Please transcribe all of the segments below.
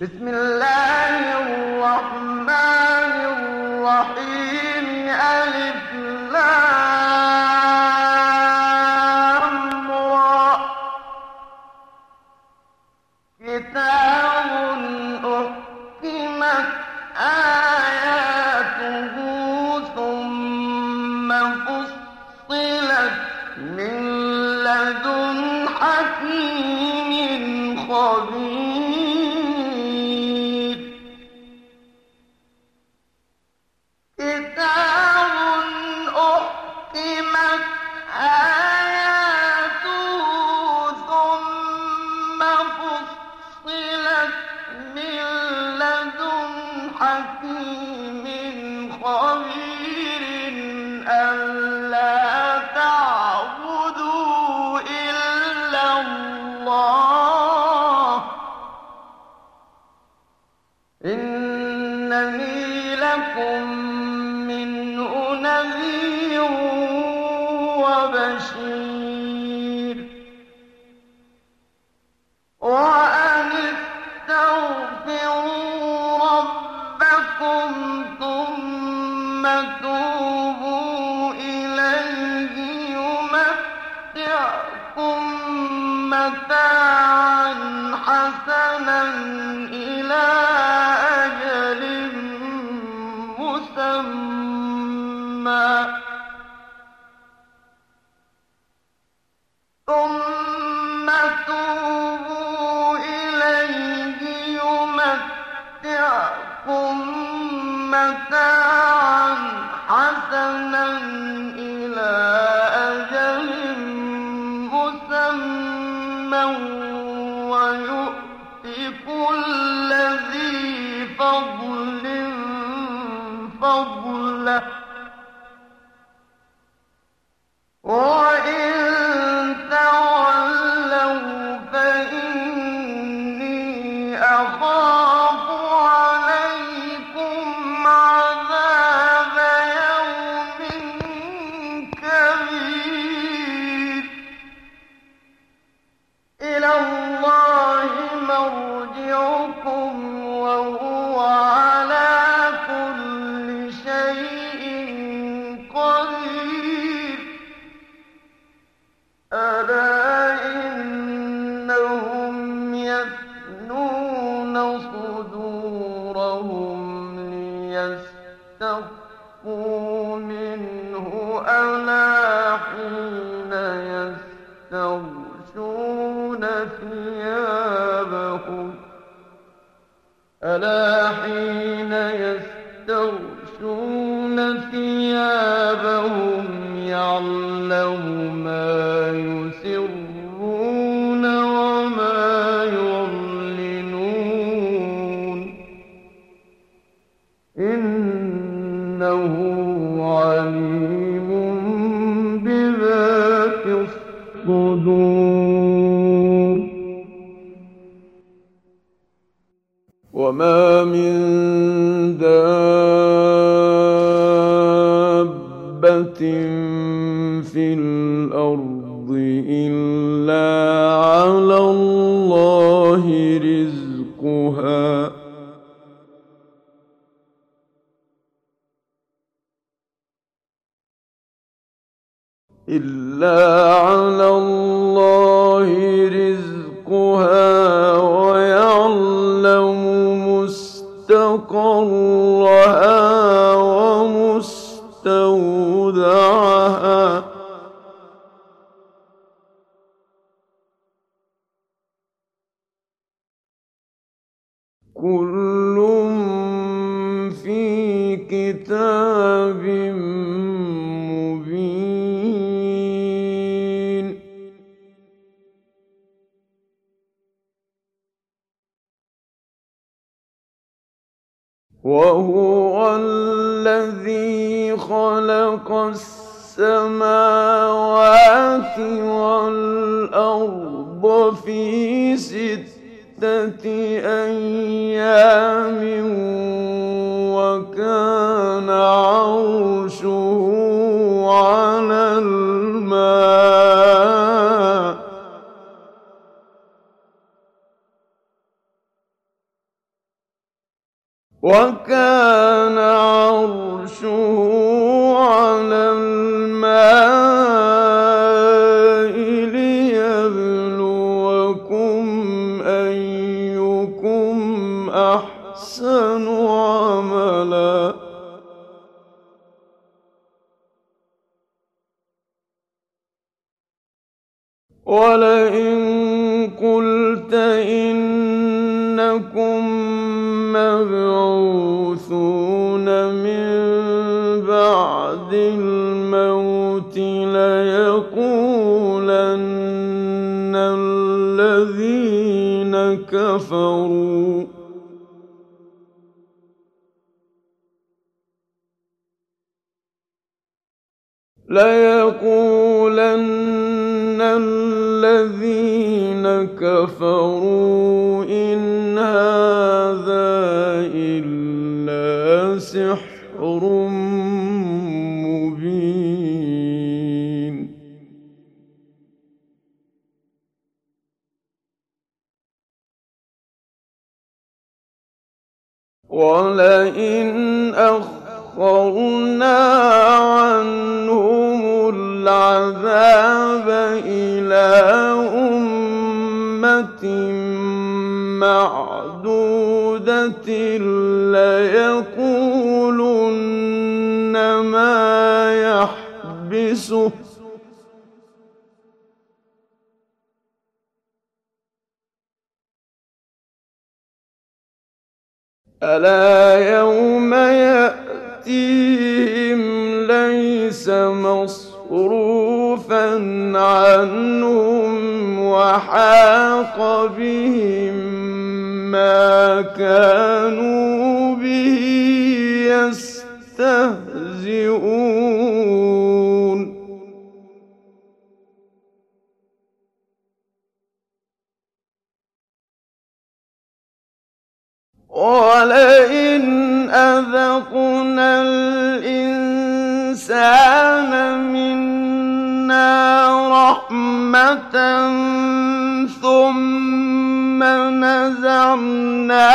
بسم الله العذاب إلى أمة معدودة ليقولن ما يحبسه. ألا يوم يأتيهم ليس مصروفا عنهم وحاق بهم ما كانوا به يستهزئون ولئن أذقنا الإنسان منا رحمة ثم نزعناها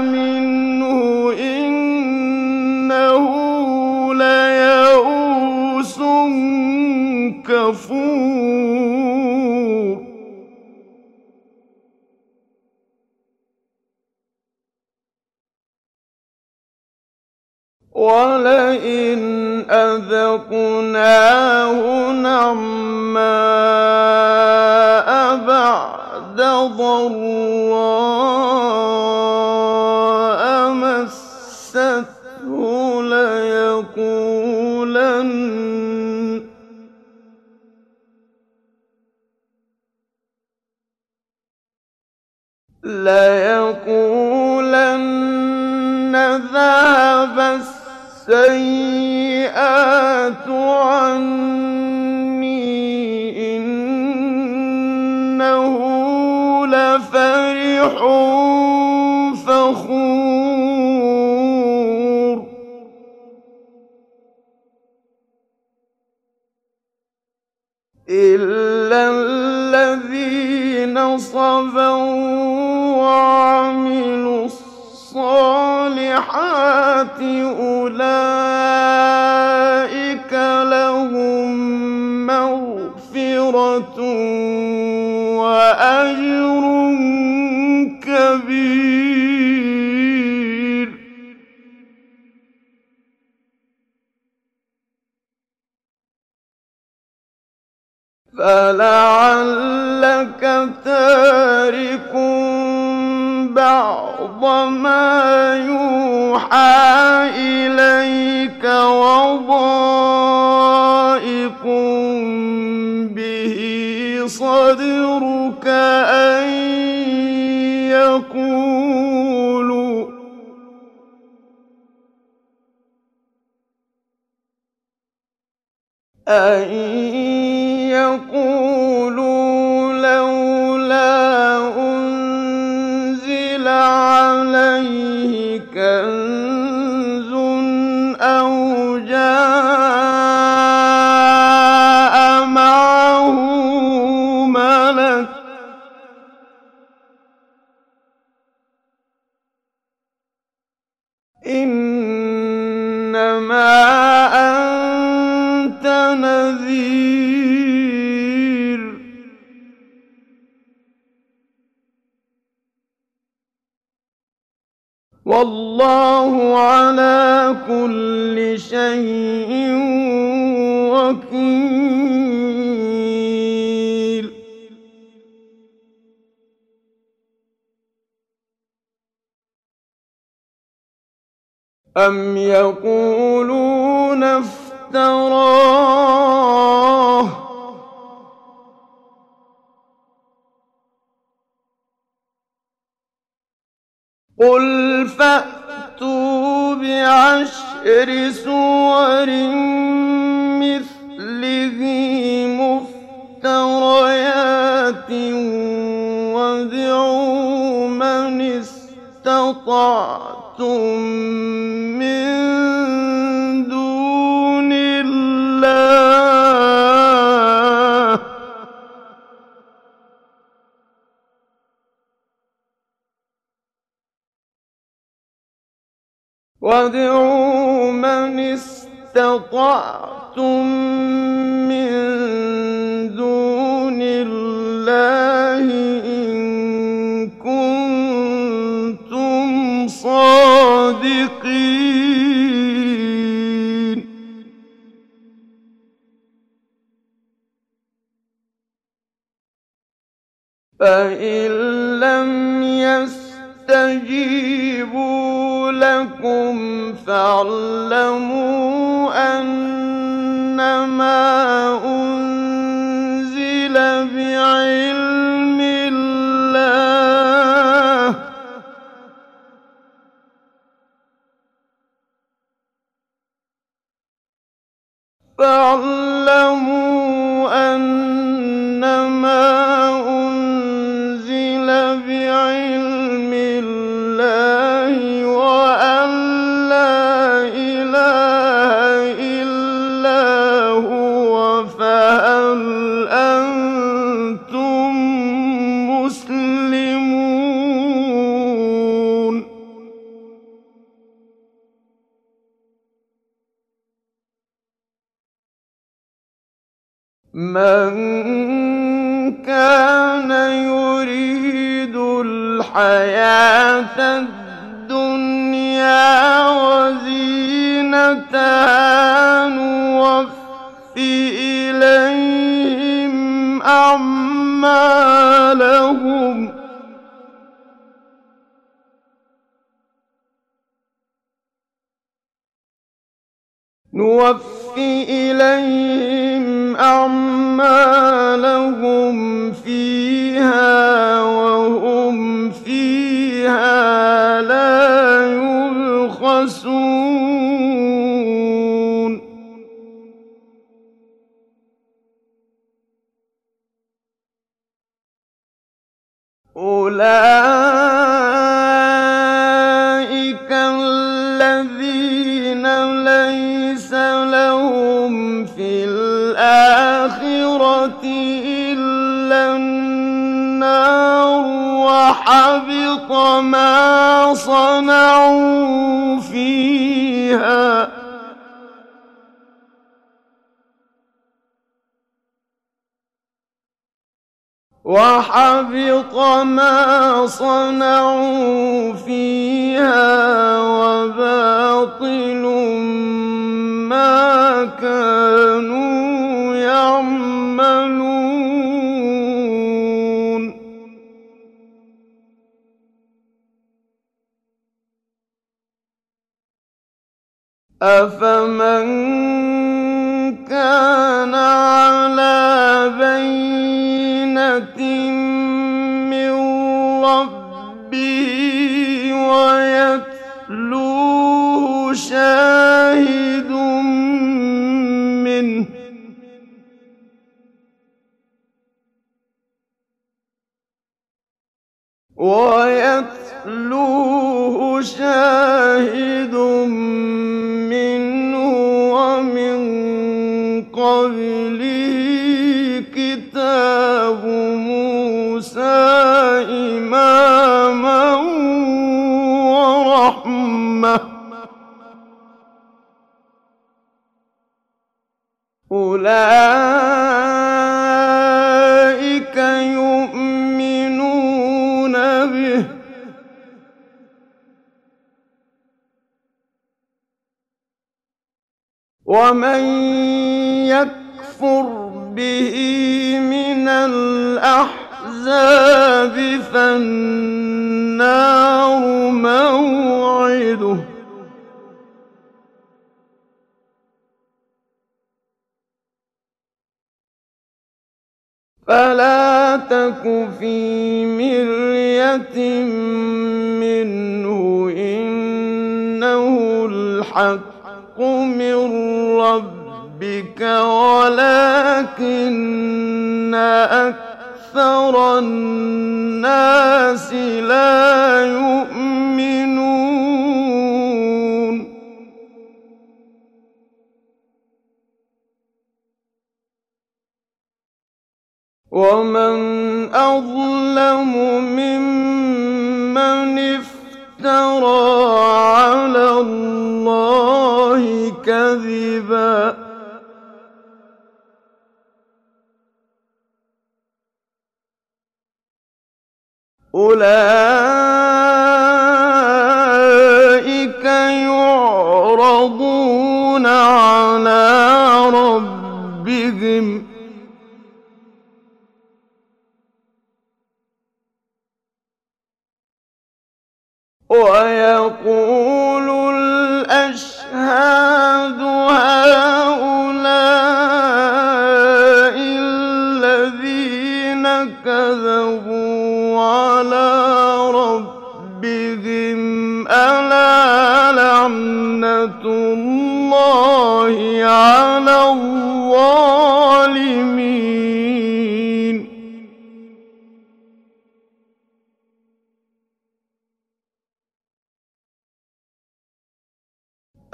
منه إنه ليئوس كفور. ولئن أذقناه نعماء بعد ضراء مسته ليقولن ليقولن ذهب السيئات عني إنه لفرح فخور. إلا الذين صبروا وعملوا الصالحات أولئك لهم مغفرة وأجر كبير. فلعلك تارك بعض ما يوحى إليك وضائق به صدرك أن يقولوا أن يقولوا عليه أم يقولون افتراه قل فأتوا بعشر سور مثله مفتريات وادعوا من استطعتم وادعوا من استطعتم من دون الله إن كنتم صادقين. فإن لم يستجيبوا لكم فاعلموا أنما أنزل بعلم الله. فاعلموا أنما من كان يريد الحياة الدنيا وزينتها نوف إليهم أعمالهم نوفي إليهم أعمالهم فيها وهم فيها لا يبخسون. أولئك وحبط ما صنعوا فيها. وحبط ما صنعوا فيها وباطل ما كانوا يعملون. أفمن كان على بينة من ربه ويتلوه شاهد منه ويتلوه يتلوه شاهد منه ومن قبله كتاب موسى إماما ورحمة أولئك ومن يكفر به من الأحزاب فالنار موعده فلا تك في مرية منه إنه الحق من ربك ولكن أكثر الناس لا يؤمنون. أولئك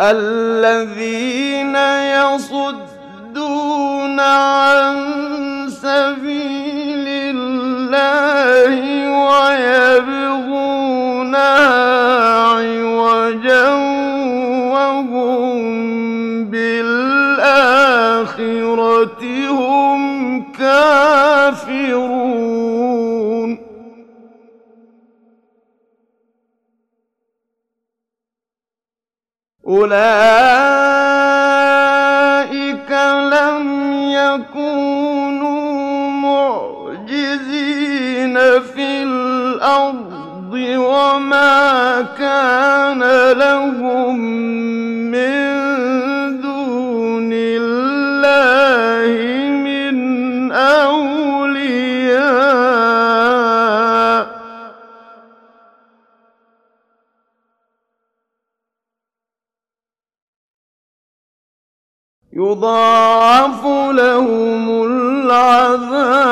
الذين يصدون عن سبيل الله ويبغونها عوجا وهم بالآخرة هم كافرون. أولئك لم يكونوا معجزين في الأرض وما كان لهم من يضاعف لهم العذاب.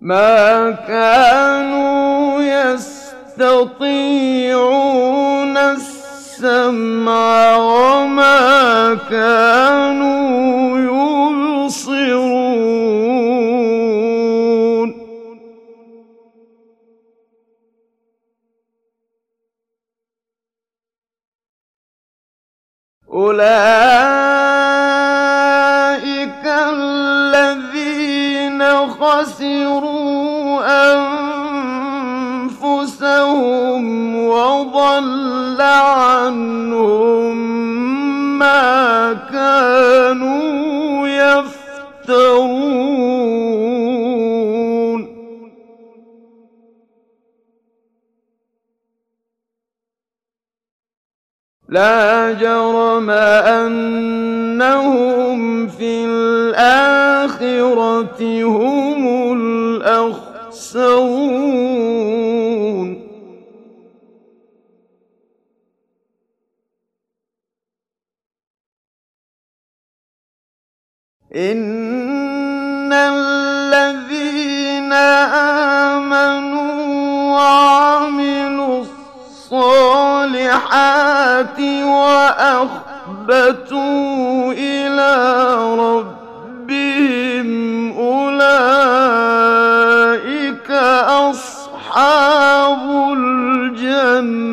ما كانوا يستطيعون السمع وما كانوا يبصرون أولئك الذين خسروا أنفسهم وضل عنهم ما كانوا يفترون. لا جرم أنهم في الآخرة هم الأخسرون. إن الذين آمنوا وعملوا الصالحات الصالحات وأخبتوا إلى ربهم أولئك أصحاب الجنة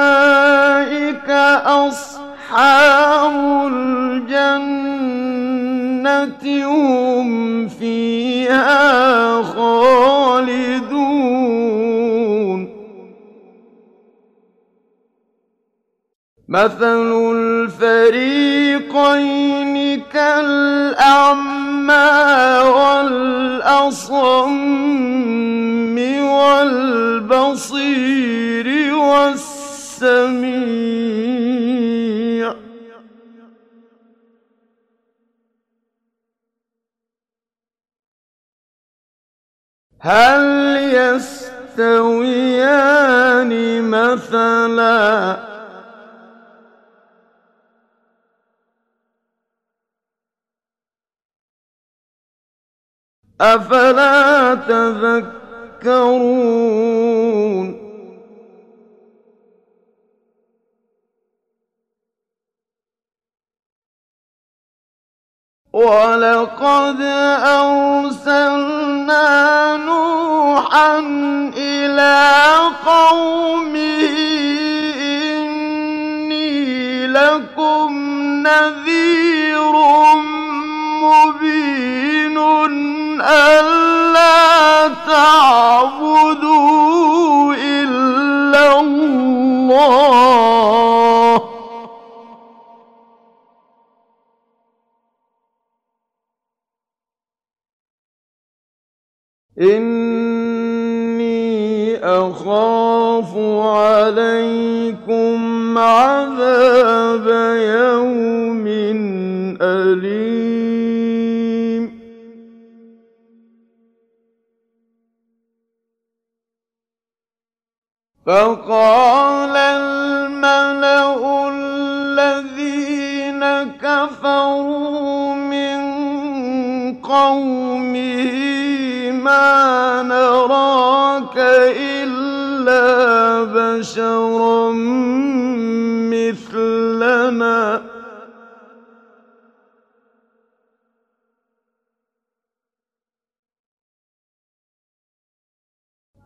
أولئك أصحاب الجنة هم فيها خالدون. مثل الفريقين كالأعمى والأصم والبصير والسميع. هل يستويان مثلا؟ أفلا تذكرون؟ ولقد أرسلنا نوحا إلى قومه إني لكم نذير مبين ألا تعبدوا إني أخاف عليكم عذاب يوم أليم. فقال الملأ الذين كفروا من قومه ما نراك إلا بشرا مثلنا.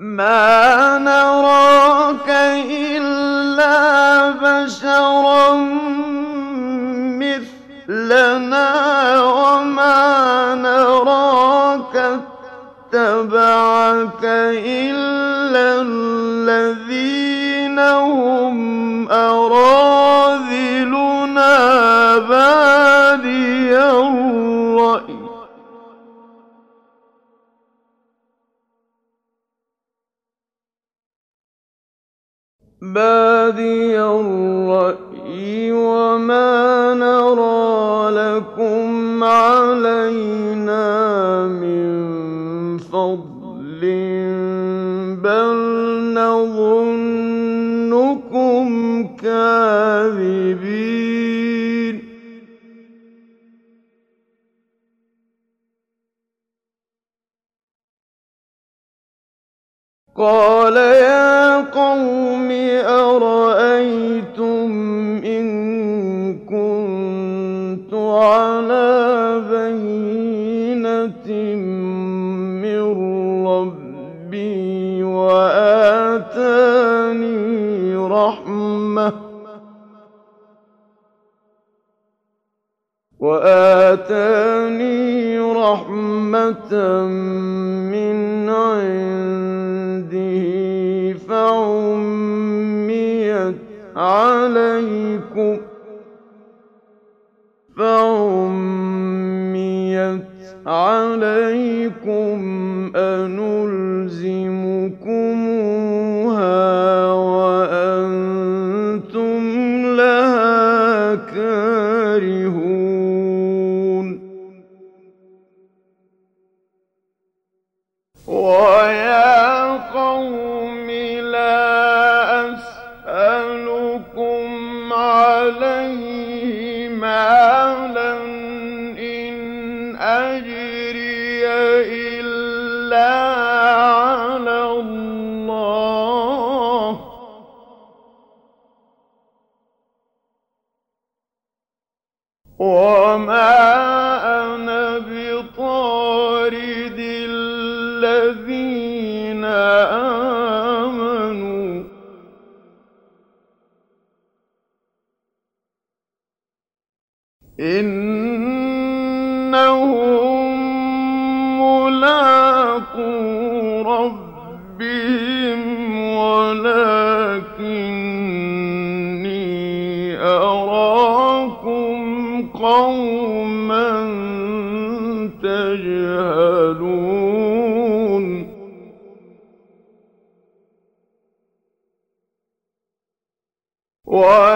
ما نراك إلا بشرا مثلنا. اتبعك إلا الذين هم أراذلنا بادي الرأي. بادي الرأي وما نرى لكم علينا كاذبين قال يا قوم أرأيتم إن كنت على بينة من ربي وآتاني رحمة وآتاني رحمة من عنده فعميت عليكم فعميت عليكم أنلزمكموها ولكني أراكم قوما تجهلون. ويا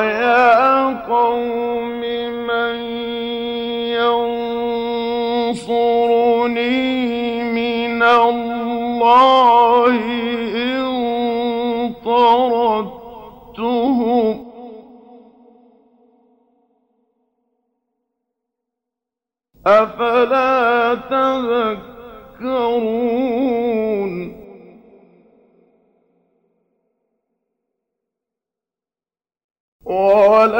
أفلا تذكرون؟ ولا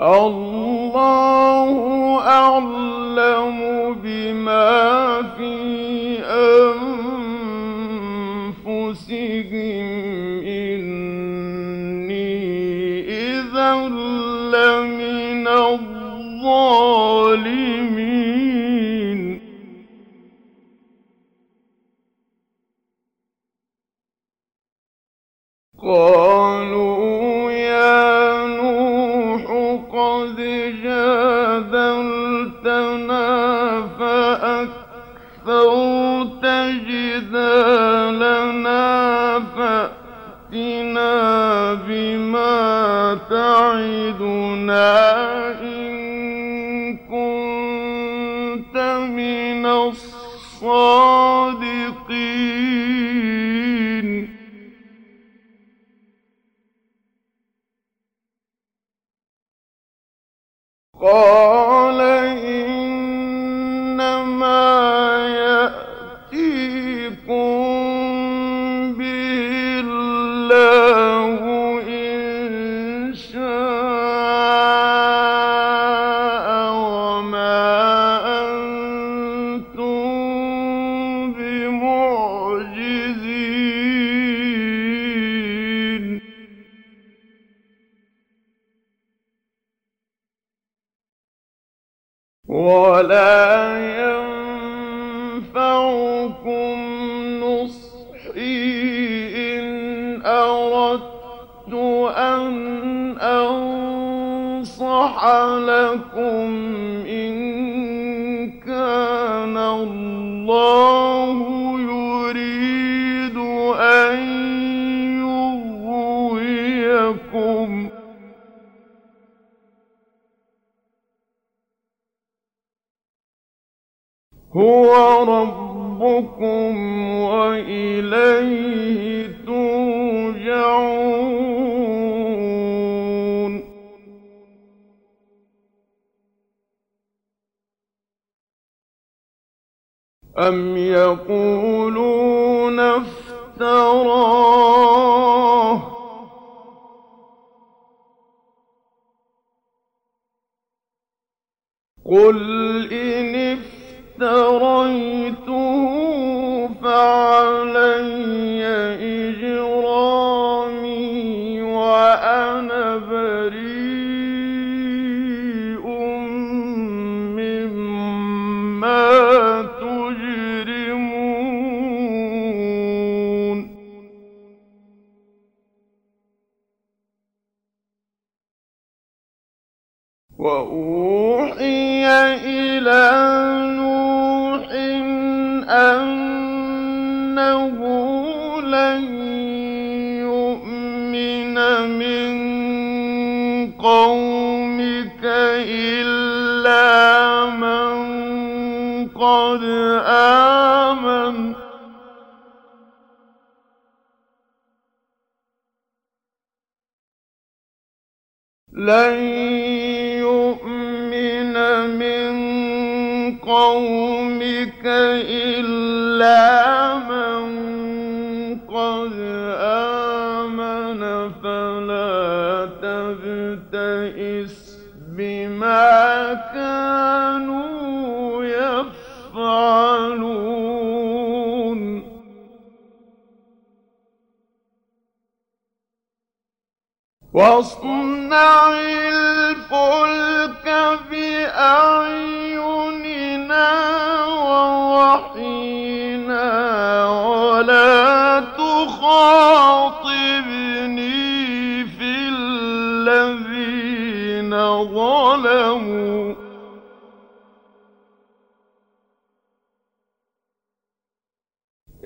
الله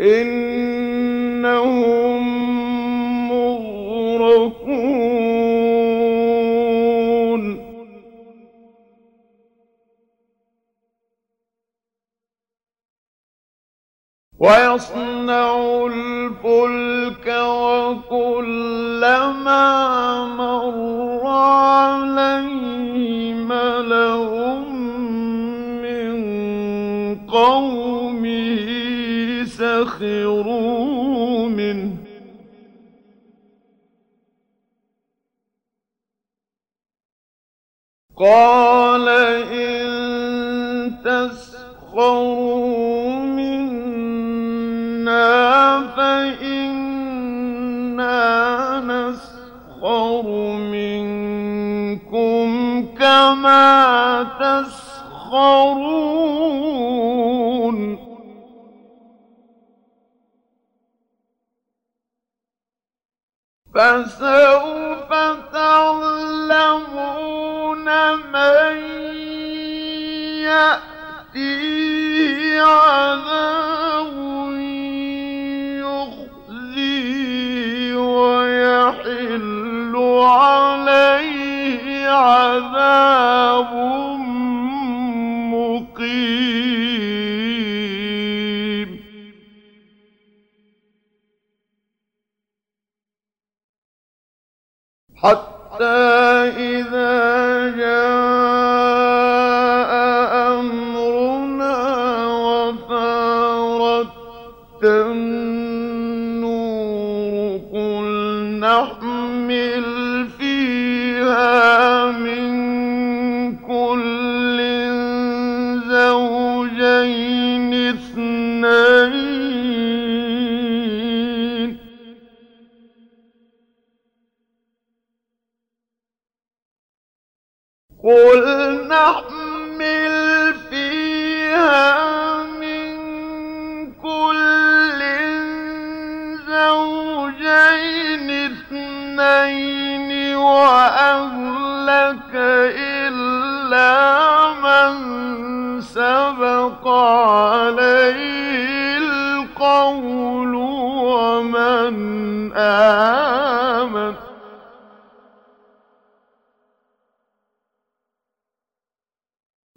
إنهم مغرقون. ويصنع الفلك وكلما سخروا منه. قال إن تسخروا منا فإنا نسخر منكم كما تسخرون. فسوف تعلمون من يأتيه عذاب يخزيه ويحل عليه عذاب مقيم. حتى إذا جاء قل نحمل فيها من كل زوجين اثنين وأهلك إلا من سبق عليه القول ومن آمن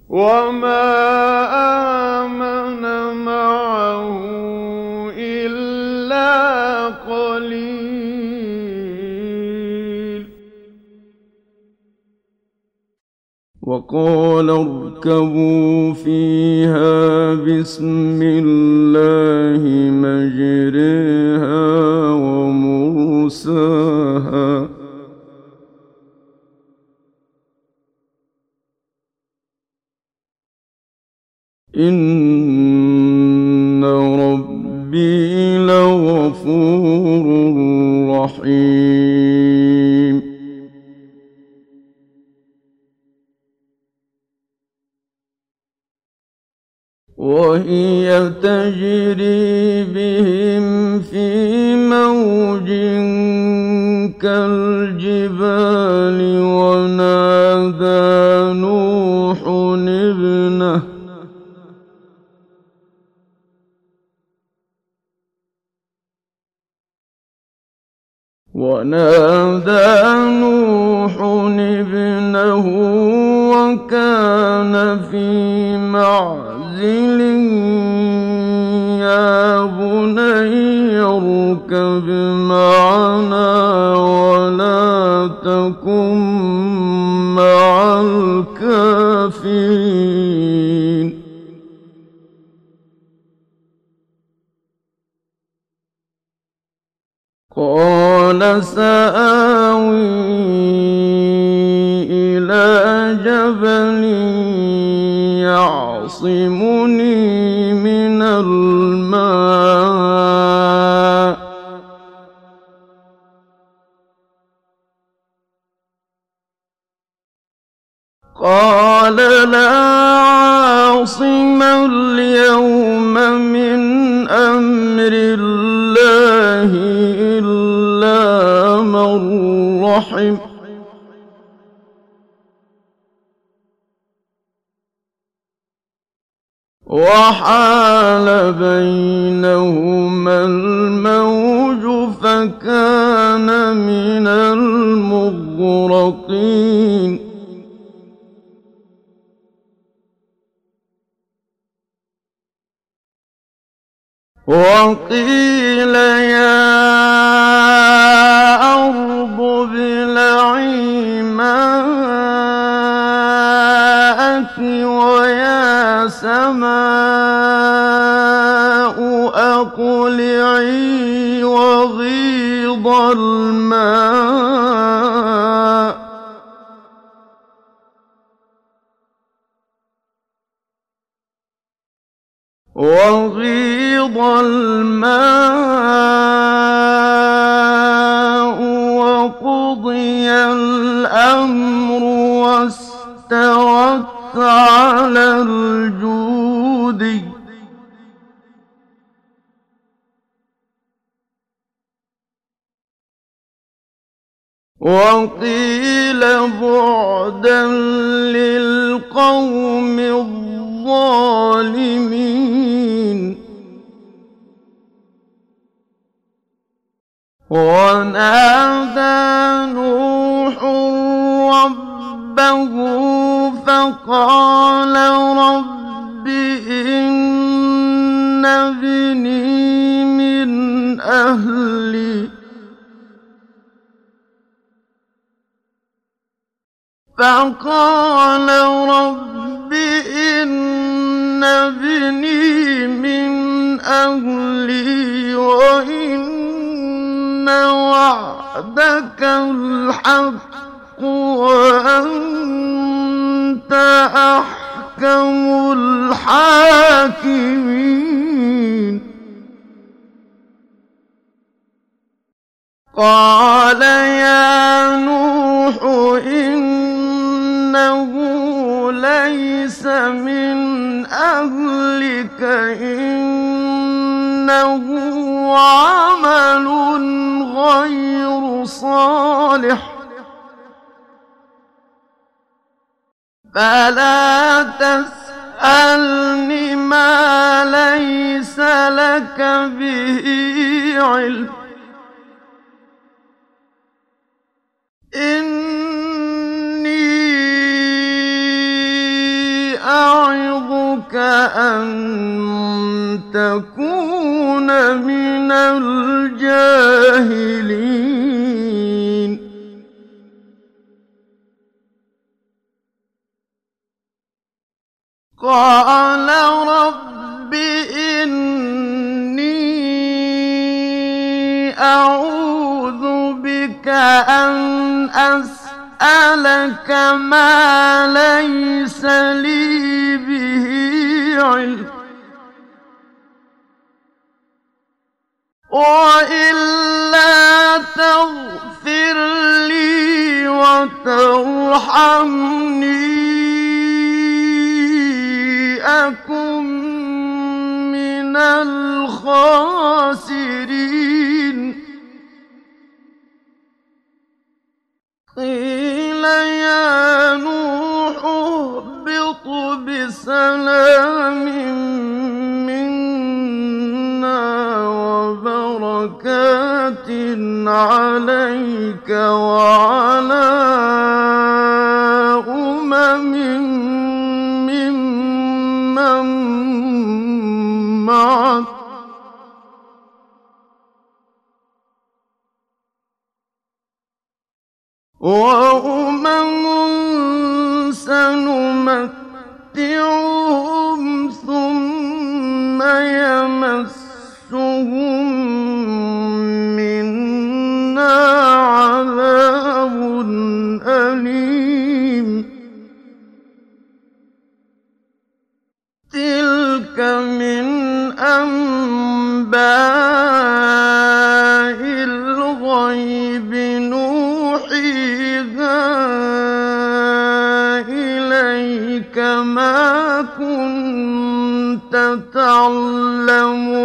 وما آمن معه إلا قليل. وقال اركبوا فيها بسم الله مجريها ومرساها. إن ربي لغفور رحيم وهي تجري بهم في موج كالجبال ونادى ونادى نوح ابنه وكان في معزل يا بني اركب معنا ولا تكن مع الكافرين سآوي إلى جبل يعصمني من الماء. رحم وحال بينهما الموج فكان من المغرقين. وقيل يا ويا سماء أقلعي وغيض الماء وغيض الماء وقضي الأمر واستوت على الجود. وقيل بعدا للقوم الظالمين. ونادى نوح ربه فقال رب إن ابني من أهلي. فقال رب إن ابني من أهلي وإن وعدك الحق وأنت أحكم الحاكمين. قال يا نوح إنه ليس من أهلك إنه عمل غير صالح. فلا تسألني ما ليس لك به علم. إني أعظك أن تكون من الجاهلين. قال رب إني أعوذ بك أن أسألك ما ليس لي به علم. وإلا تغفر لي وترحمني. أكن من الخاسرين. قيل يا نوح اهبط بسلام منا وبركات عليك وعلى أمم معك وأمم سنمتعهم ثم يمسهم تلك من أنباء الغيب نوحيها إليك ما كنت تعلمها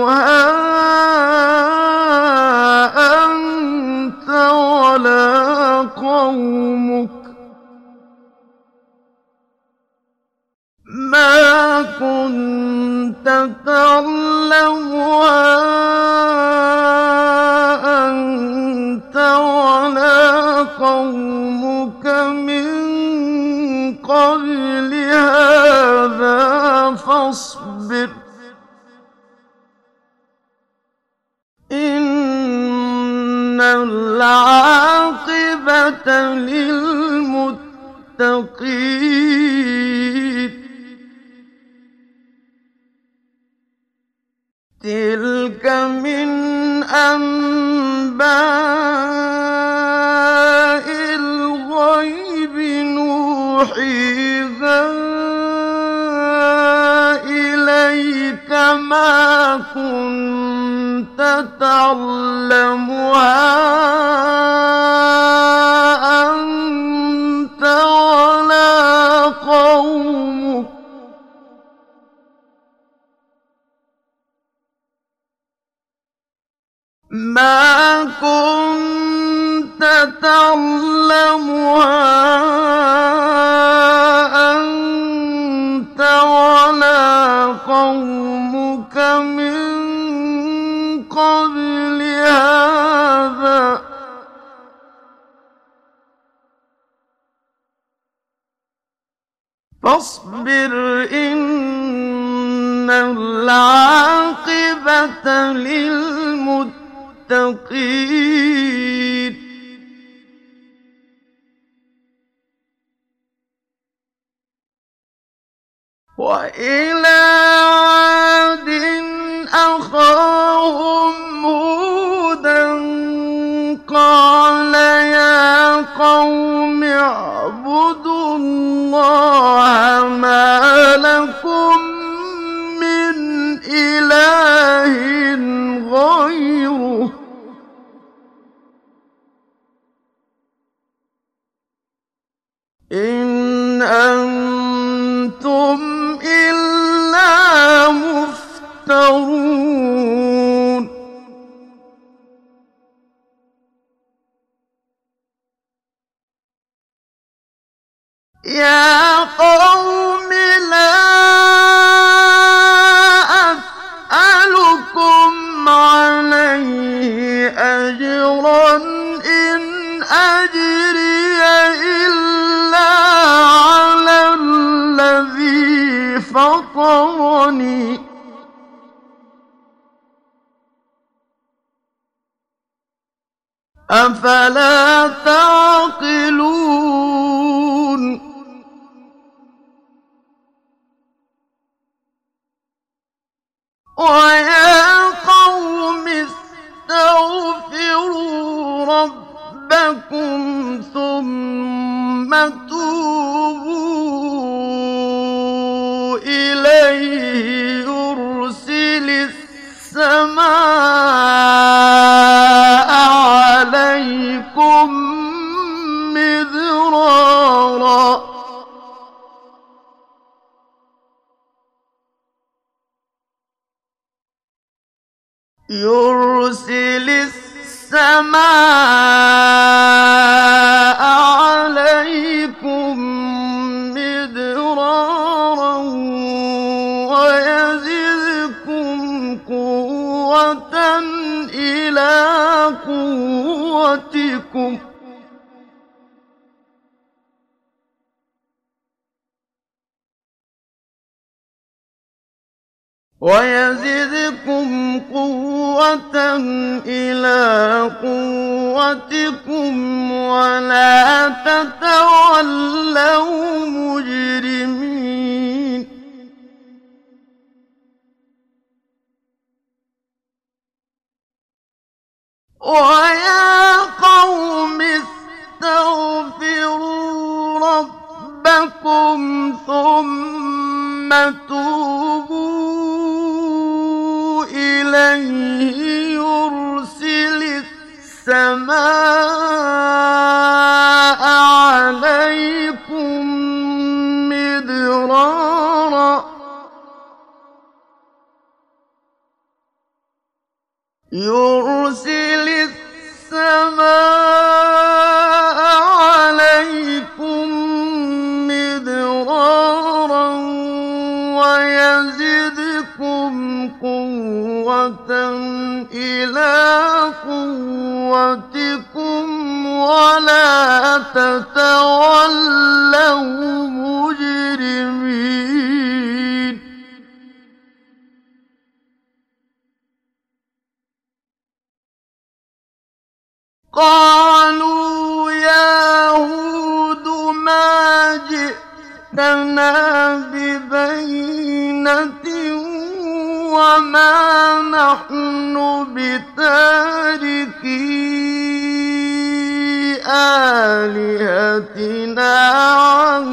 العاقبة للمتقين. تلك من أنباء الغيب نوحيها إليك ما كنت تعلمها أنت ولا قومك. ما كنت تعلمها أنت ولا قومك. فاصبر إن العاقبة للمتقين. وإلى عاد أخاهم هودا قال يا قوم اعبدوا الله ما لكم من إله غيره. إن أنتم إلا مفترون. يا قوم لا أسألكم أجرا إن أجري إلا على الذي فطرني. أفلا تعقلون؟ ويا قوم استغفروا ربكم ثم توبوا إليه يرسل السماء يرسل السماء عليكم مدرارا ويزدكم قوة إلى قوتكم ويزدكم قوة إلى قوتكم ولا تتولوا مجرمين. ويا قوم استغفروا ربكم ثم توبوا. إليه يرسل السماء عليكم مدرارا. يرسل السماء عليكم إلى قوتكم ولا تتولوا مجرمين. قالوا يا هود ما جئتنا ببينة وما نحن بتاركي آلهتنا عن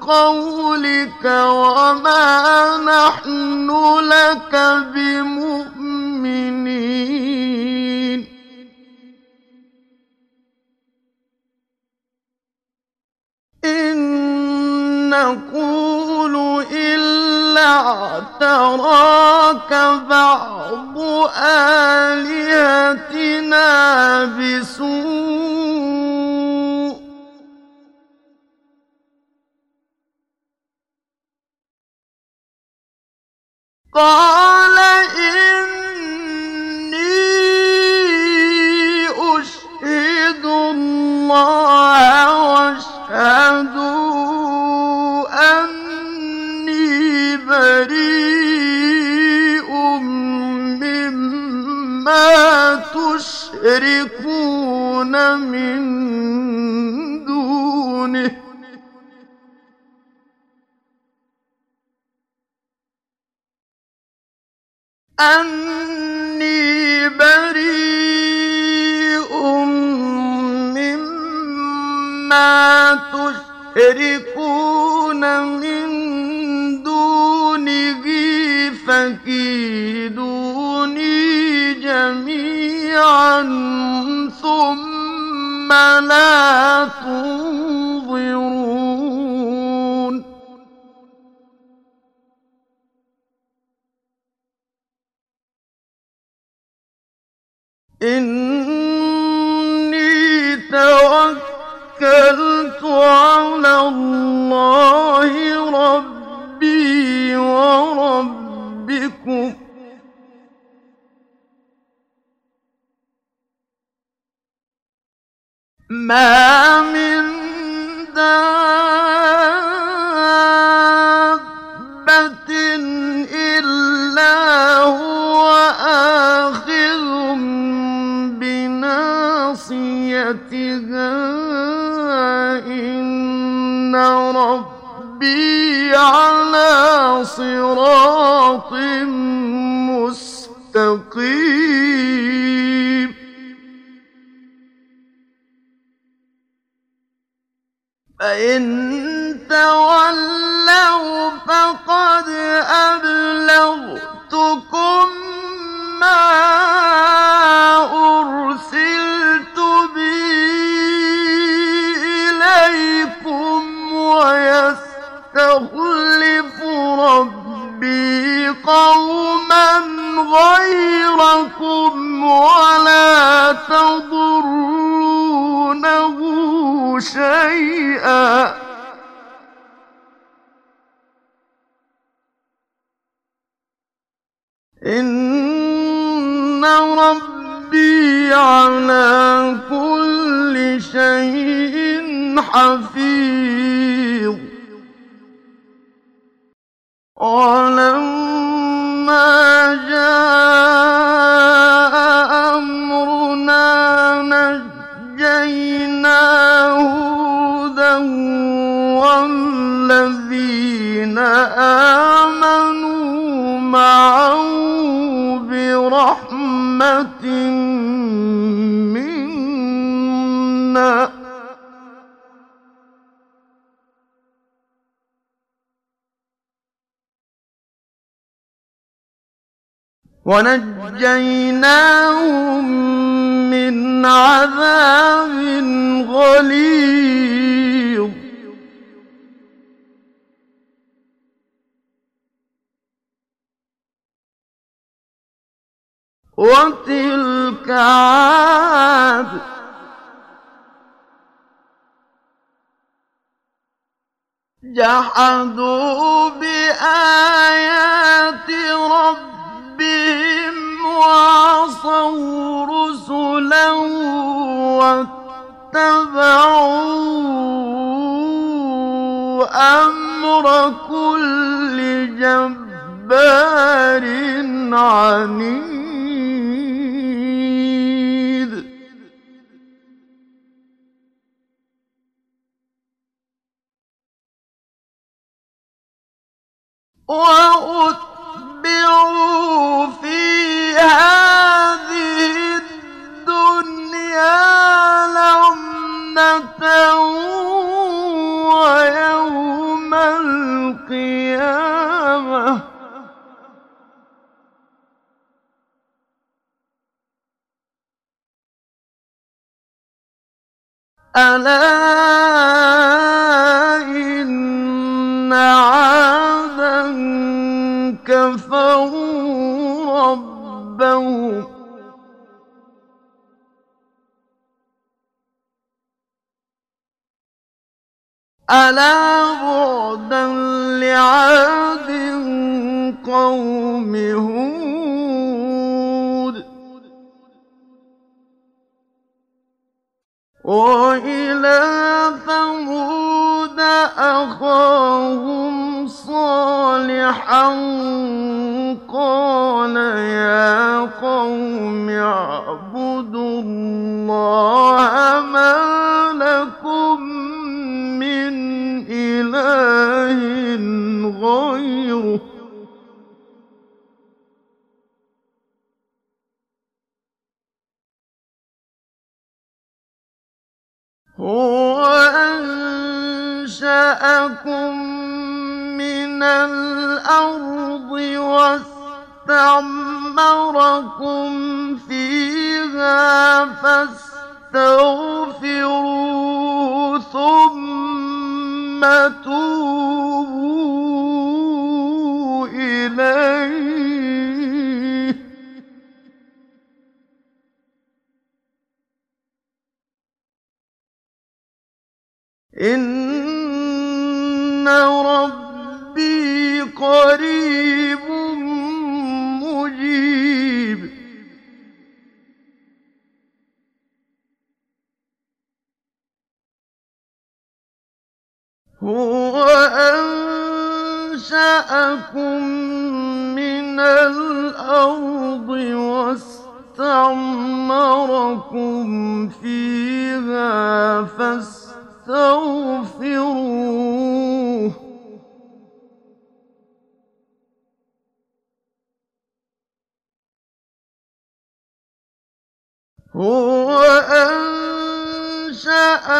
قولك وما نحن لك بمؤمنين إن نقول اعتراك بعض آلهتنا بسوء. قال إني أشهد الله واشهدوا أني بريء مما تشركون من دونه. أني بريء مما تشركون من فكيدوني جميعا ثم لا تنظرون. إني توكلت على الله ربي وربكم ما من دابة إلا هو آخذ بناصيتها. إن ربي على صراط مستقيم. فإن تولوا فقد أبلغتكم ما أرسلت به إليكم ويستخلف ربي قوما غيركم ولا تضرونه شيئا. إن ربي على كل شيء حفيظ. ولما جاء ونجيناهم من عذاب غليظ. وتلك عاد. جحدوا بآيات ربهم وعصوا رسلا واتبعوا أمر كل جبار عنيد في هذه الدنيا لعنة ويوم القيامة ألا إن عادا كفروا ربهم. ألا بعدا لعاد قوم هود؟ وإلى ثمود أخاهم صالحا قال يا قوم اعبدوا الله ما لكم من إله غيره هو أنشأكم من الأرض واستعمركم فيها فاستغفروه ثم توبوا إليه. إن ربي قريب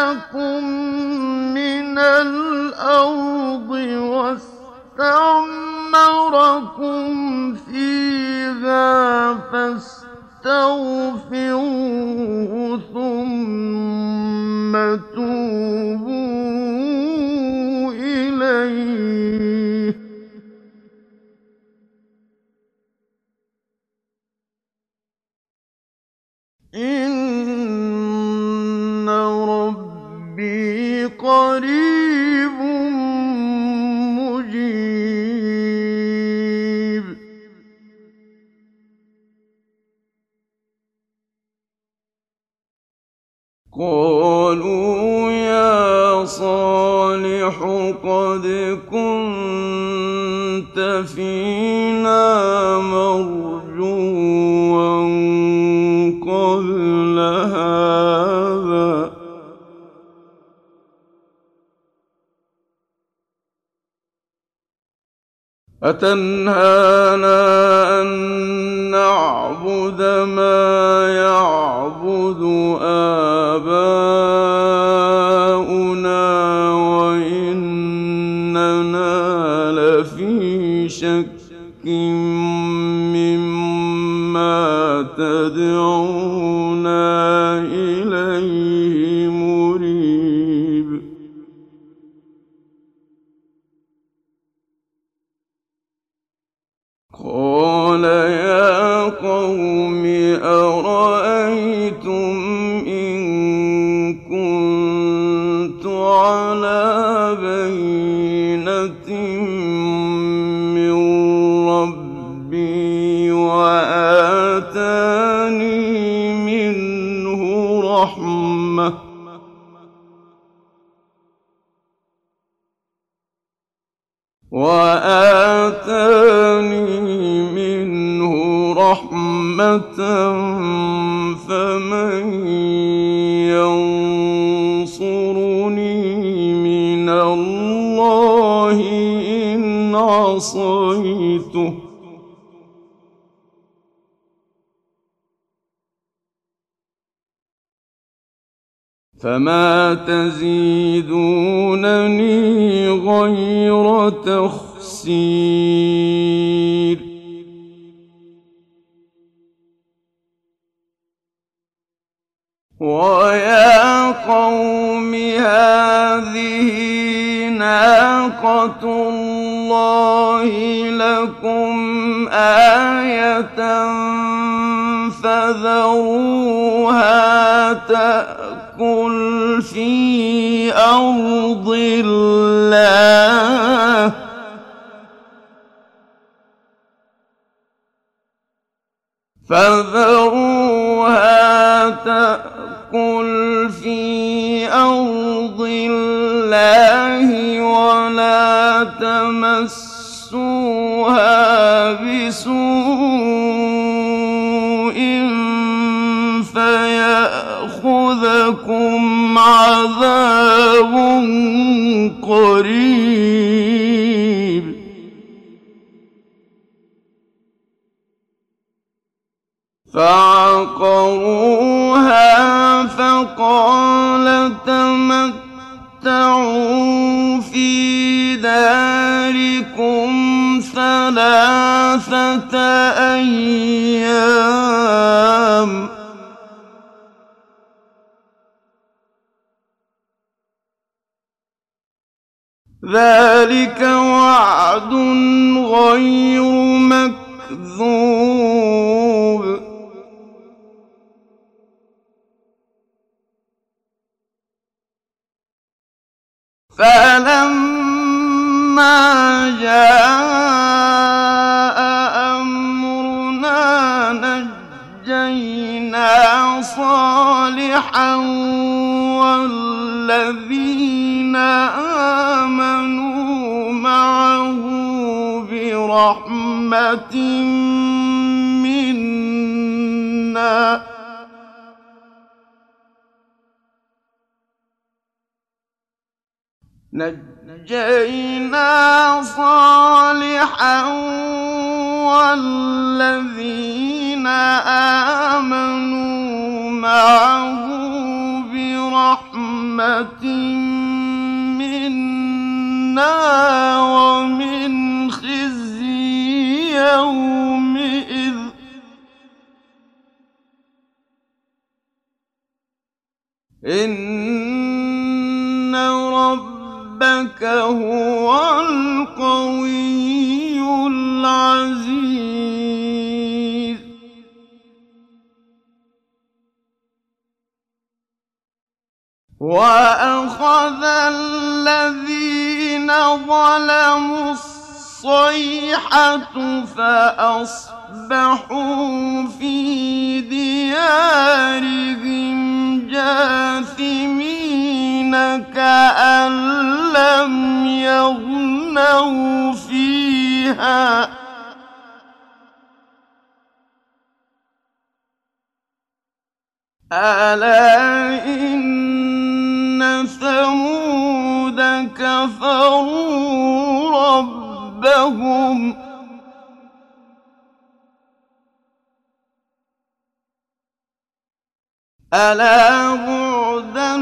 أنشأكم من الأرض واستعمركم فيها فاستغفروه فما تزيدونني غير تخسير ويا قوم هذه ناقة الله لكم آية فذروها تأكل في أرض الله. فذروها تأكل في أرض الله ولا تمسوها بسوء عذاب قريب. فعقروها فقال تمتعوا في داركم ثلاثة أيام. ذلك وعد غير مكذوب. فلما جاء أمرنا نجينا صالحا والذين آمنوا معه برحمة منا نجينا صالحا والذين آمنوا معه برحمة ومن خزي يومئذ. إن ربك هو القوي العزيز. وأخذ الذين ظلموا الصيحة فأصبحوا في ديارهم جاثمين كأن لم يغنوا فيها. ألا إن ثمود كفروا ربهم ألا بعدا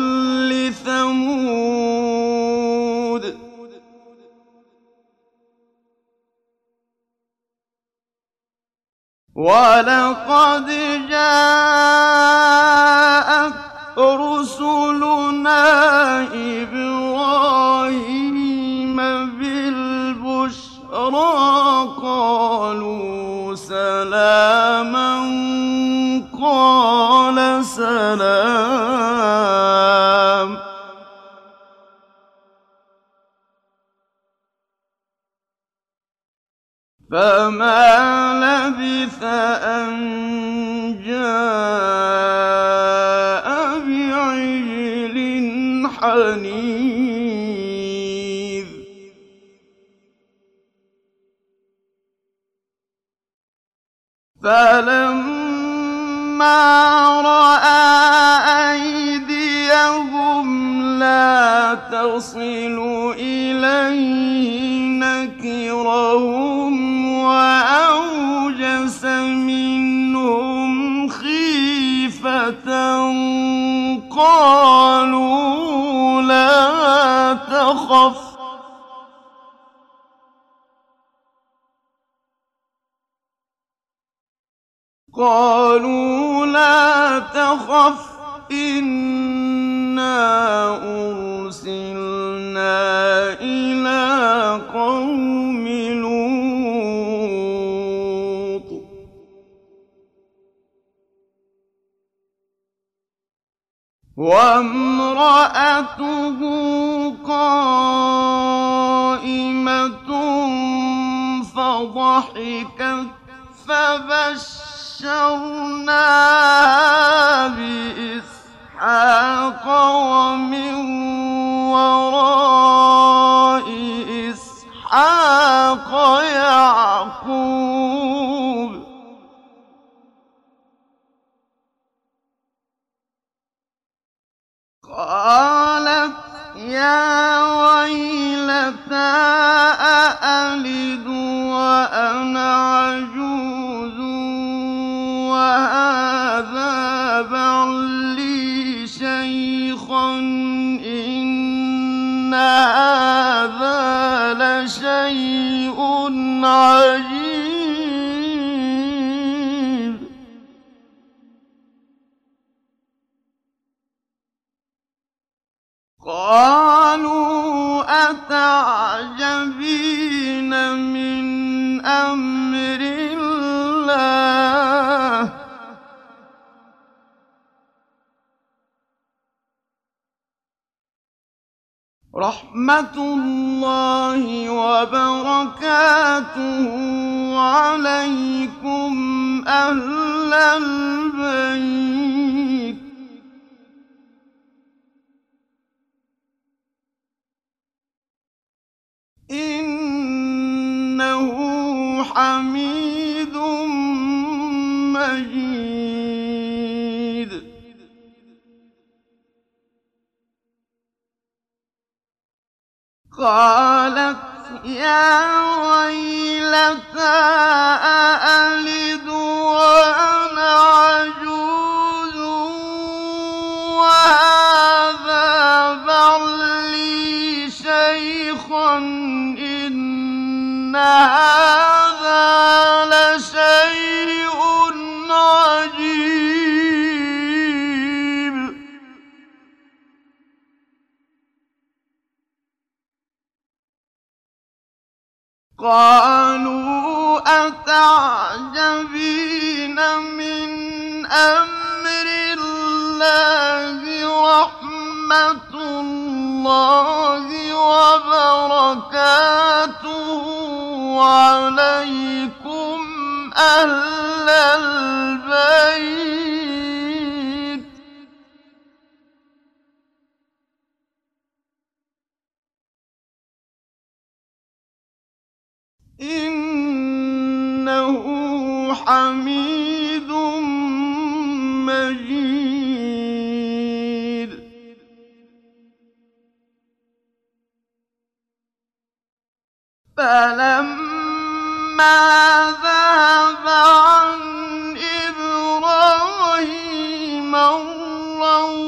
لثمود ولقد جاءت رسلنا إبراهيم بالبشرى قالوا سلاما قال سلام. فما لبث أن جاء حنيذ فلما رأى أيديهم لا تصل إليه نكرهم وأوجس منهم خيفة. قالوا قالوا لا تخف إنا أرسلنا إلى قوم لوط. وامرأته قائمة فضحكت فبشرناها بإسحاق ومن وراء إسحاق يعقوب. قالت يا ويلتى وأنا عجوز وهذا بعلي شيخا إن رحمة الله وبركاته عليكم أهل البيت. إنه حميد مجيد. قالت يا ويلتى أألد وأنا عجوز وهذا بعلي شيخا إن هذا قالوا أتعجبين من أمر الله رحمة الله وبركاته عليكم أهل البيت إن حميد مجيد. فلما ذهب عن إبراهيم الروع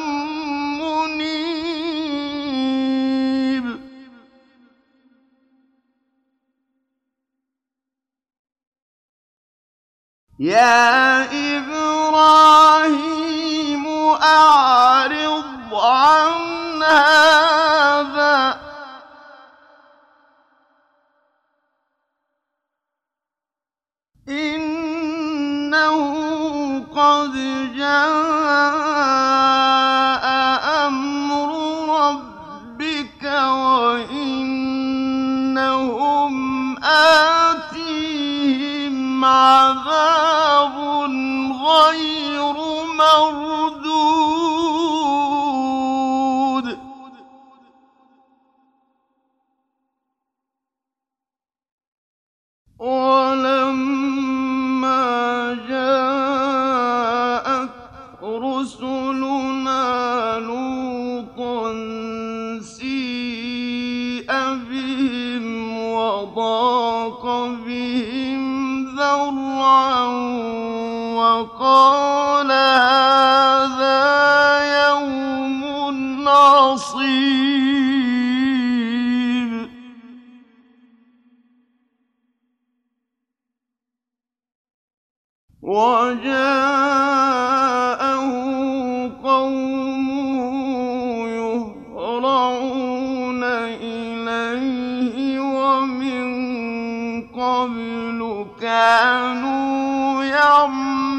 يا إبراهيم أعرض عن هذا مردود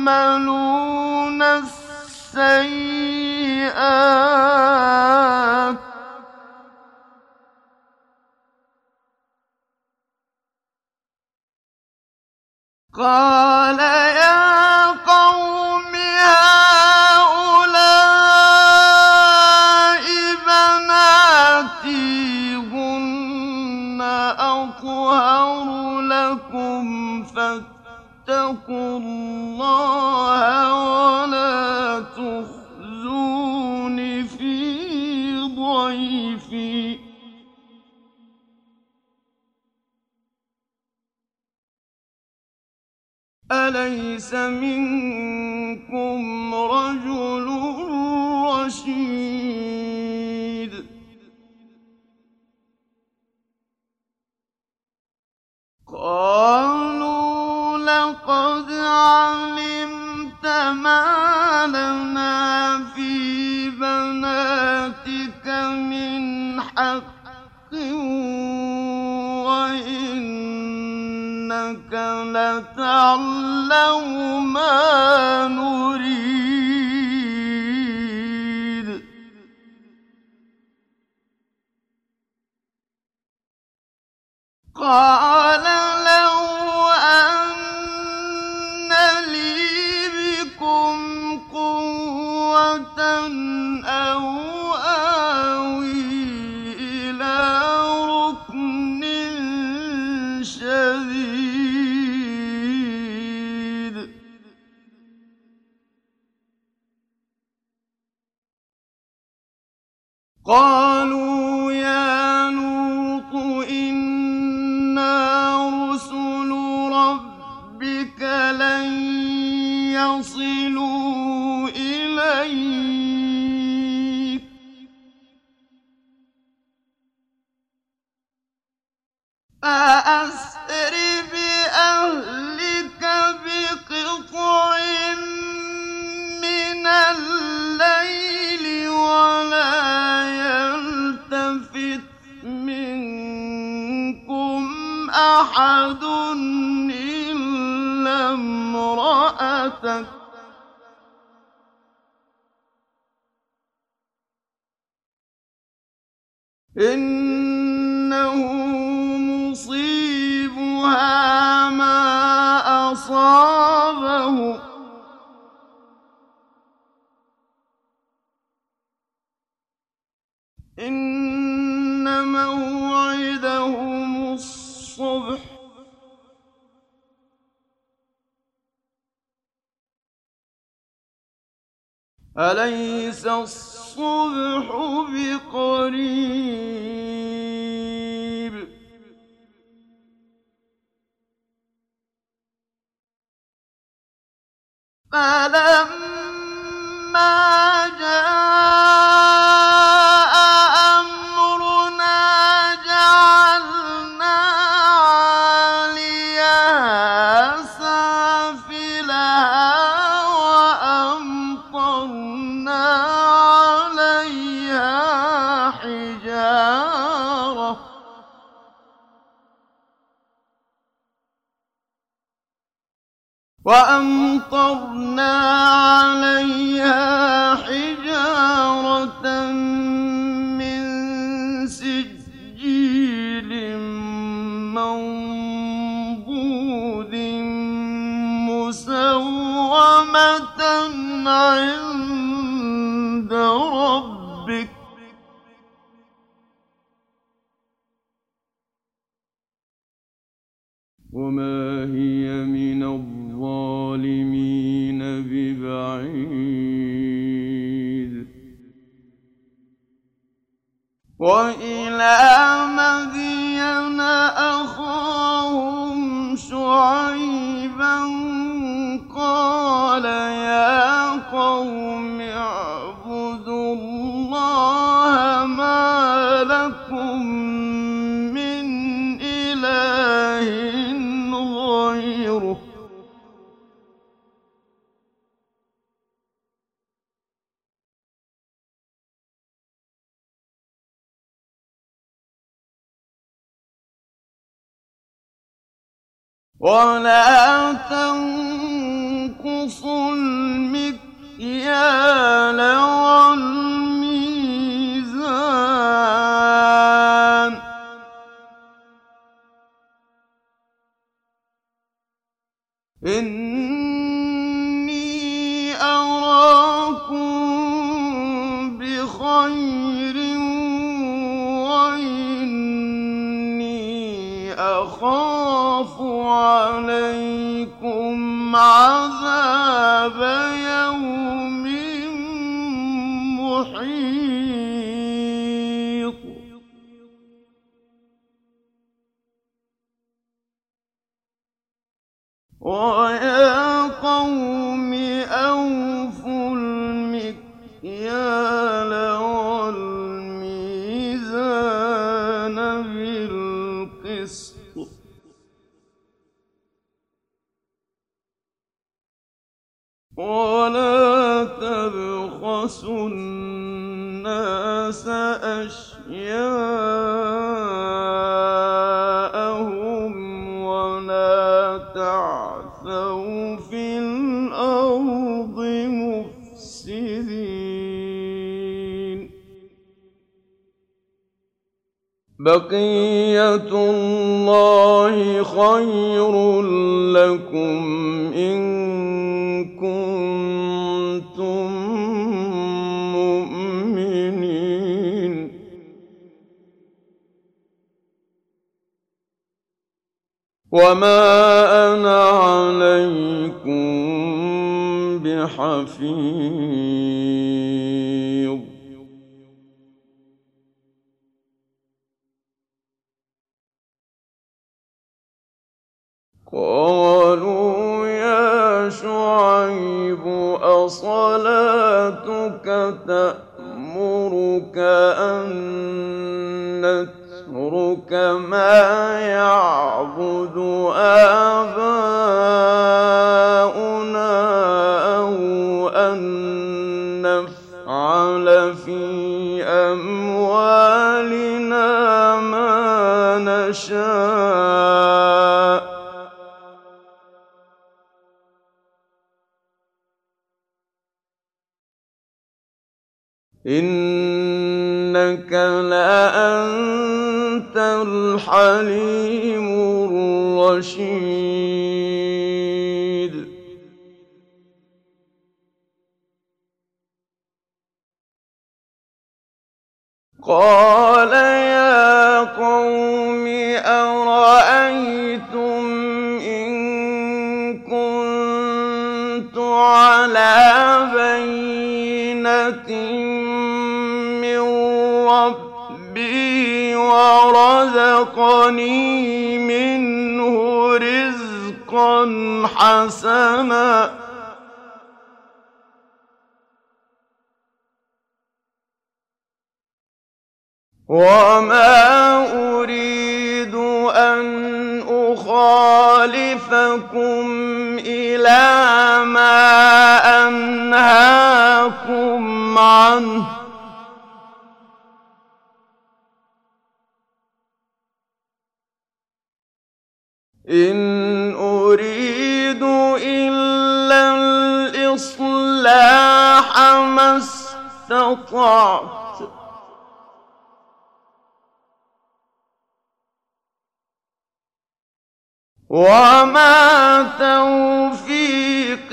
يعملون السيئات من حق وإنك لتعلم ما قالوا يا لوط إنا رسل ربك لن يصلوا إليك. فأسر بأهلك بقطع أحد إلا امرأتك. إنه مصيبها ما أصابه. إن موعدهم الصبح. أليس الصبح بقريب؟ فلما جاء فَأَمْطَرْنَا عَلَيْهَا حِجَارَةً مِّن سِجِّيلٍ مَّنضُودٍ مُّسَوَّمَةً عِندَ وإلى مدين أخاهم شعيبا قال يا قوم ولا تقولوا الْمُسْرِفِينَ حَسَنًا. وَمَا أُرِيدُ أَنْ أُخَالِفَكُمْ إِلَىٰ مَا أَنْهَاكُمْ عَنْهُ ۚ. إِنْ أُرِيدُ إِلَّا الْإِصْلَاحَ مَا اسْتَطَعْتُ ۚ. وَمَا تَوْفِيقِي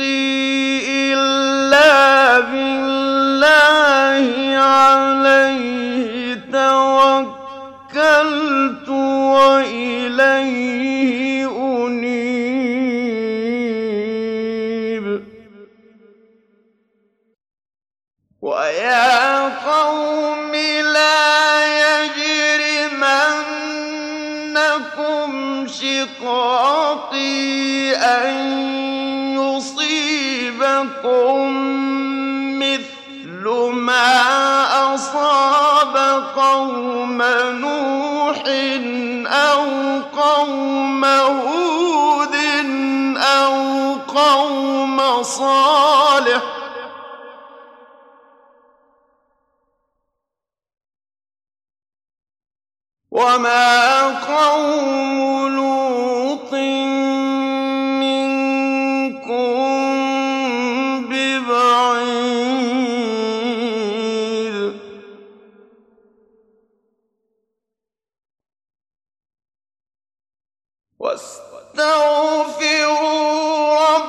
إِلَّا بِاللَّهِ ۚ عَلَيْهِ تَوَكَّلْتُ وَإِلَيْهِ أُنِيبُ وَيَا قَوْمِ لَا يَجْرِمَنَّكُمْ شِقَاقِي أَن يُصِيبَكُم مِّثْلُ مَا أَصَابَ قَوْمَ نُوحٍ أَوْ قَوْمَ هُودٍ. قَوْمَ صَالِحٍ ۚ. وَمَا قَوْمُ لُوطٍ مِّنكُم بِبَعِيدٍ. وَاسْتَغْفِرُوا رَبَّكُمْ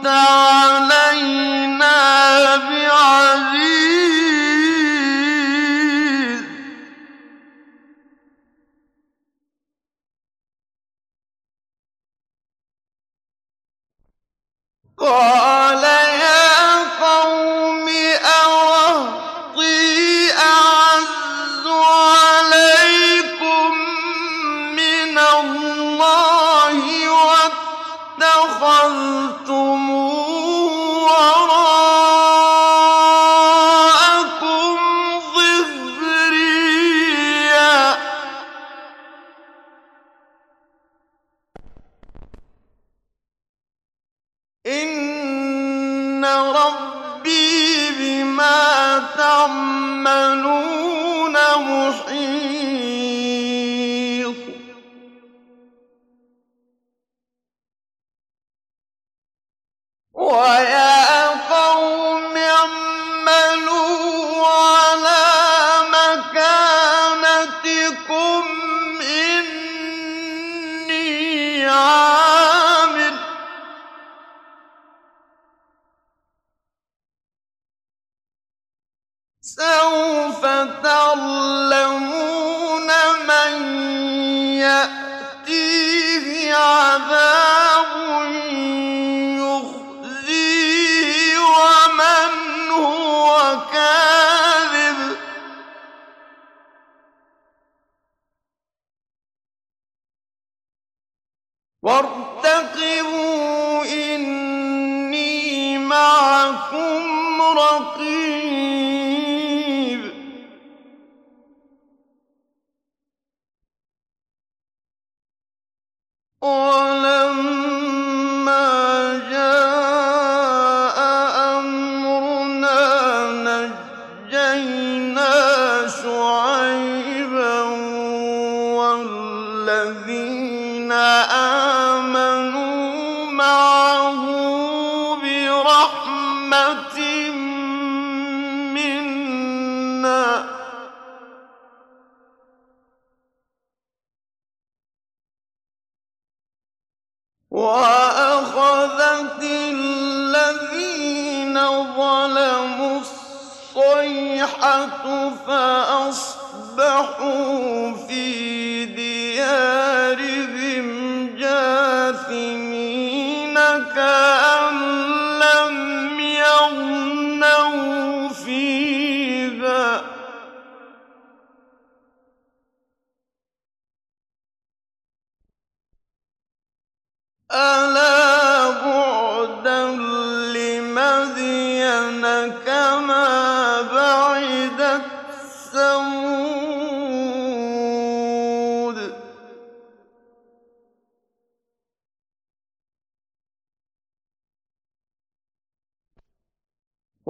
أَنتَ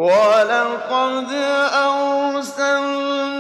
ولقد أرسلنا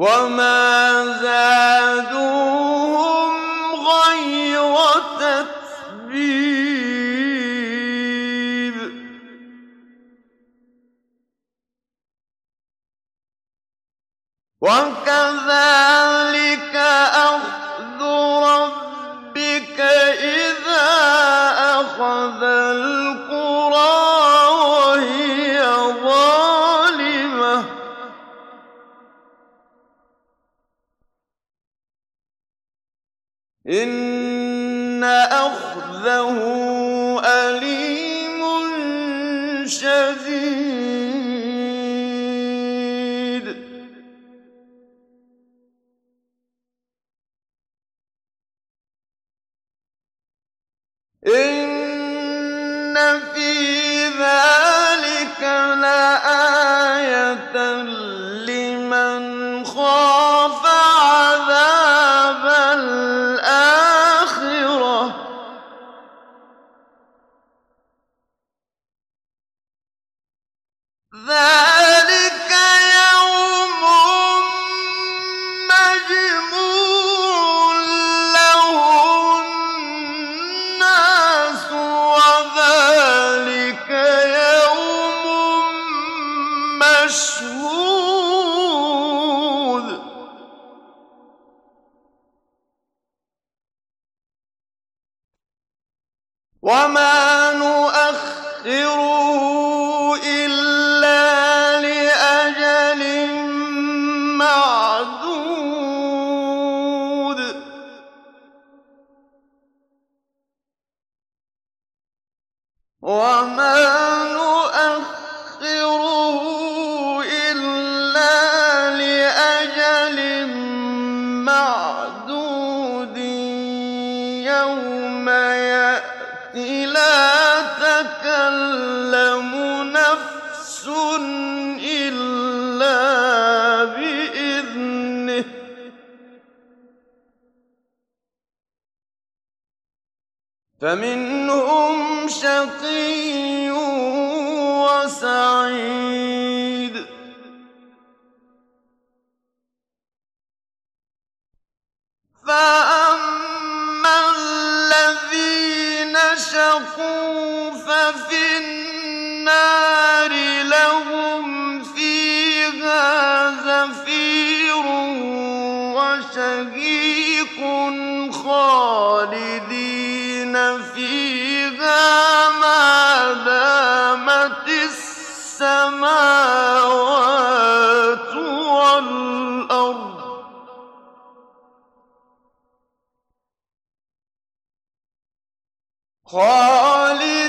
وما زادوهم غير تتبيب وكذلك خَالِدِينَ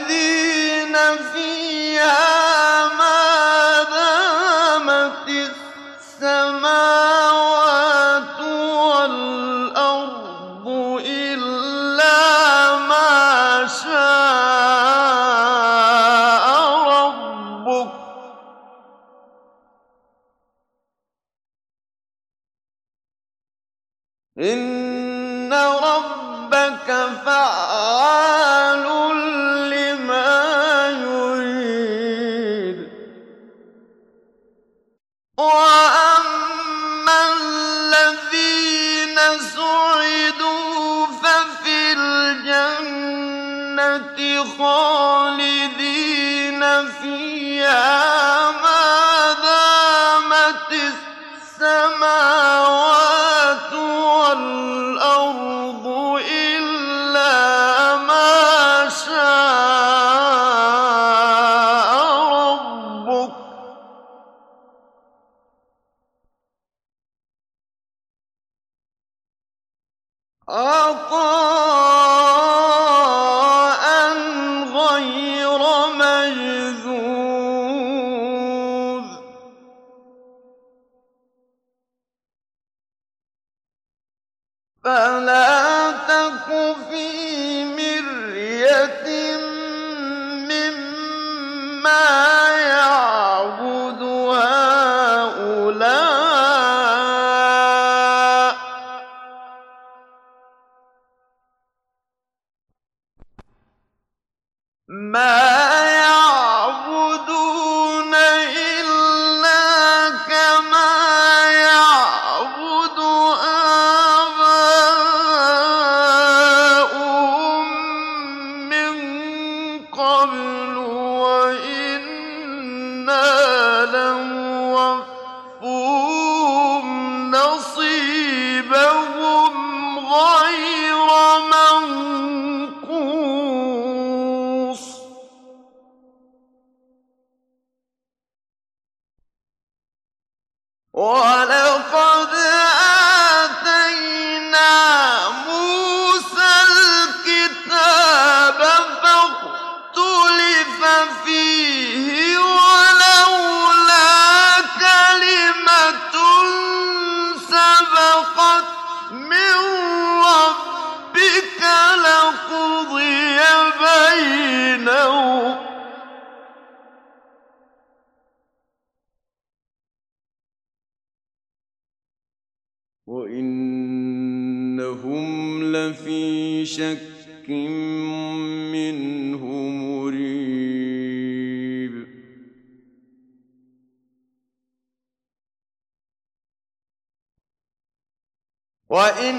فلولا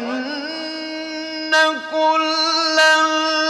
كان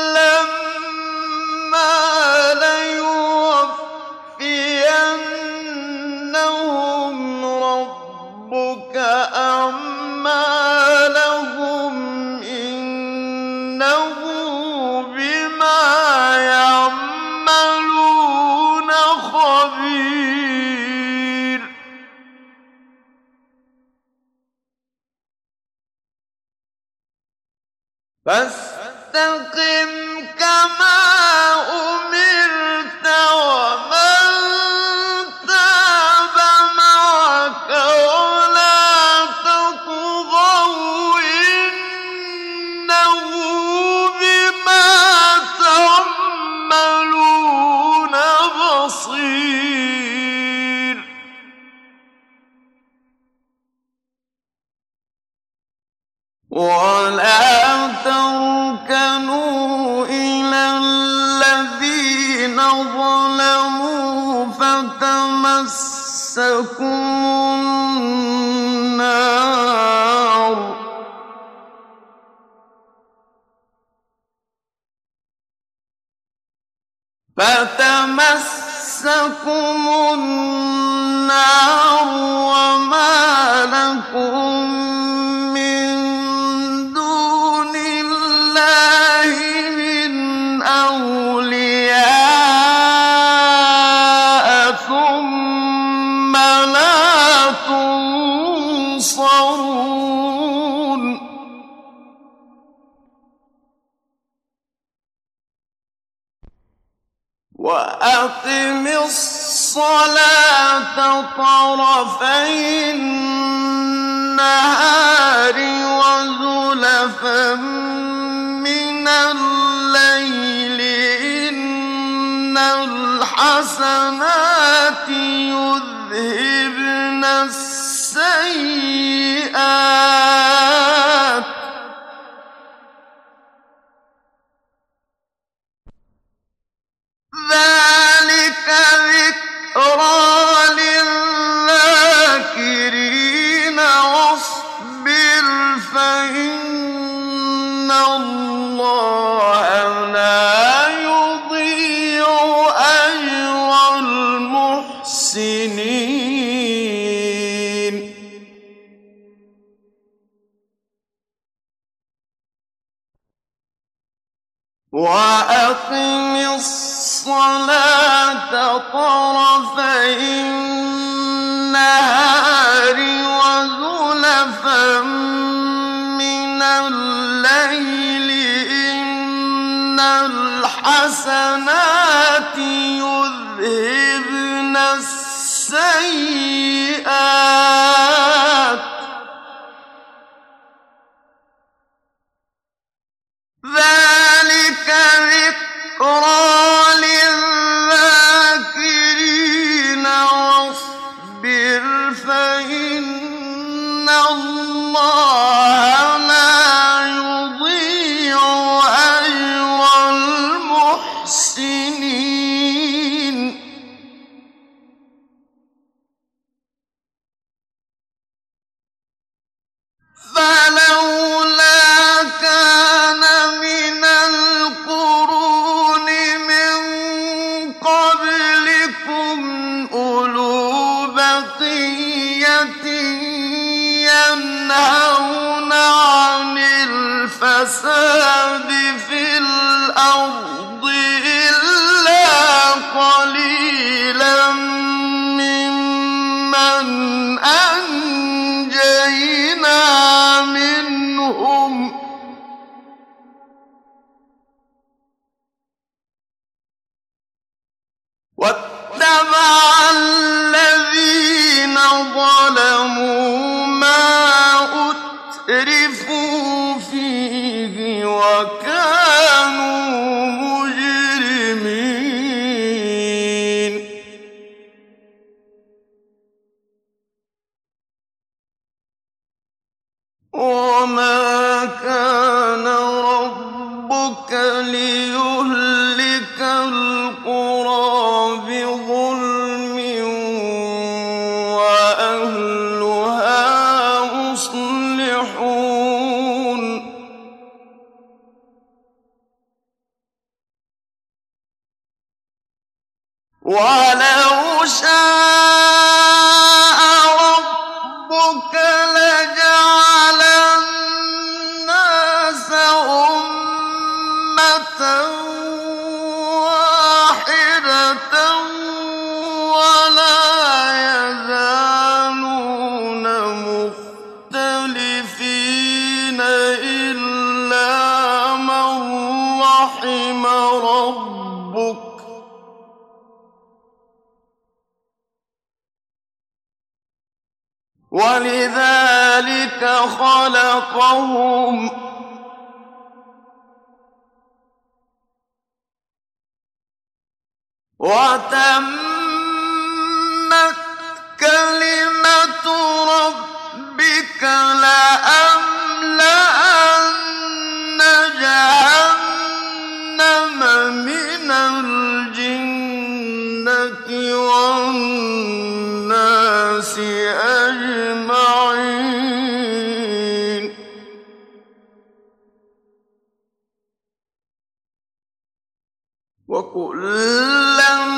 وما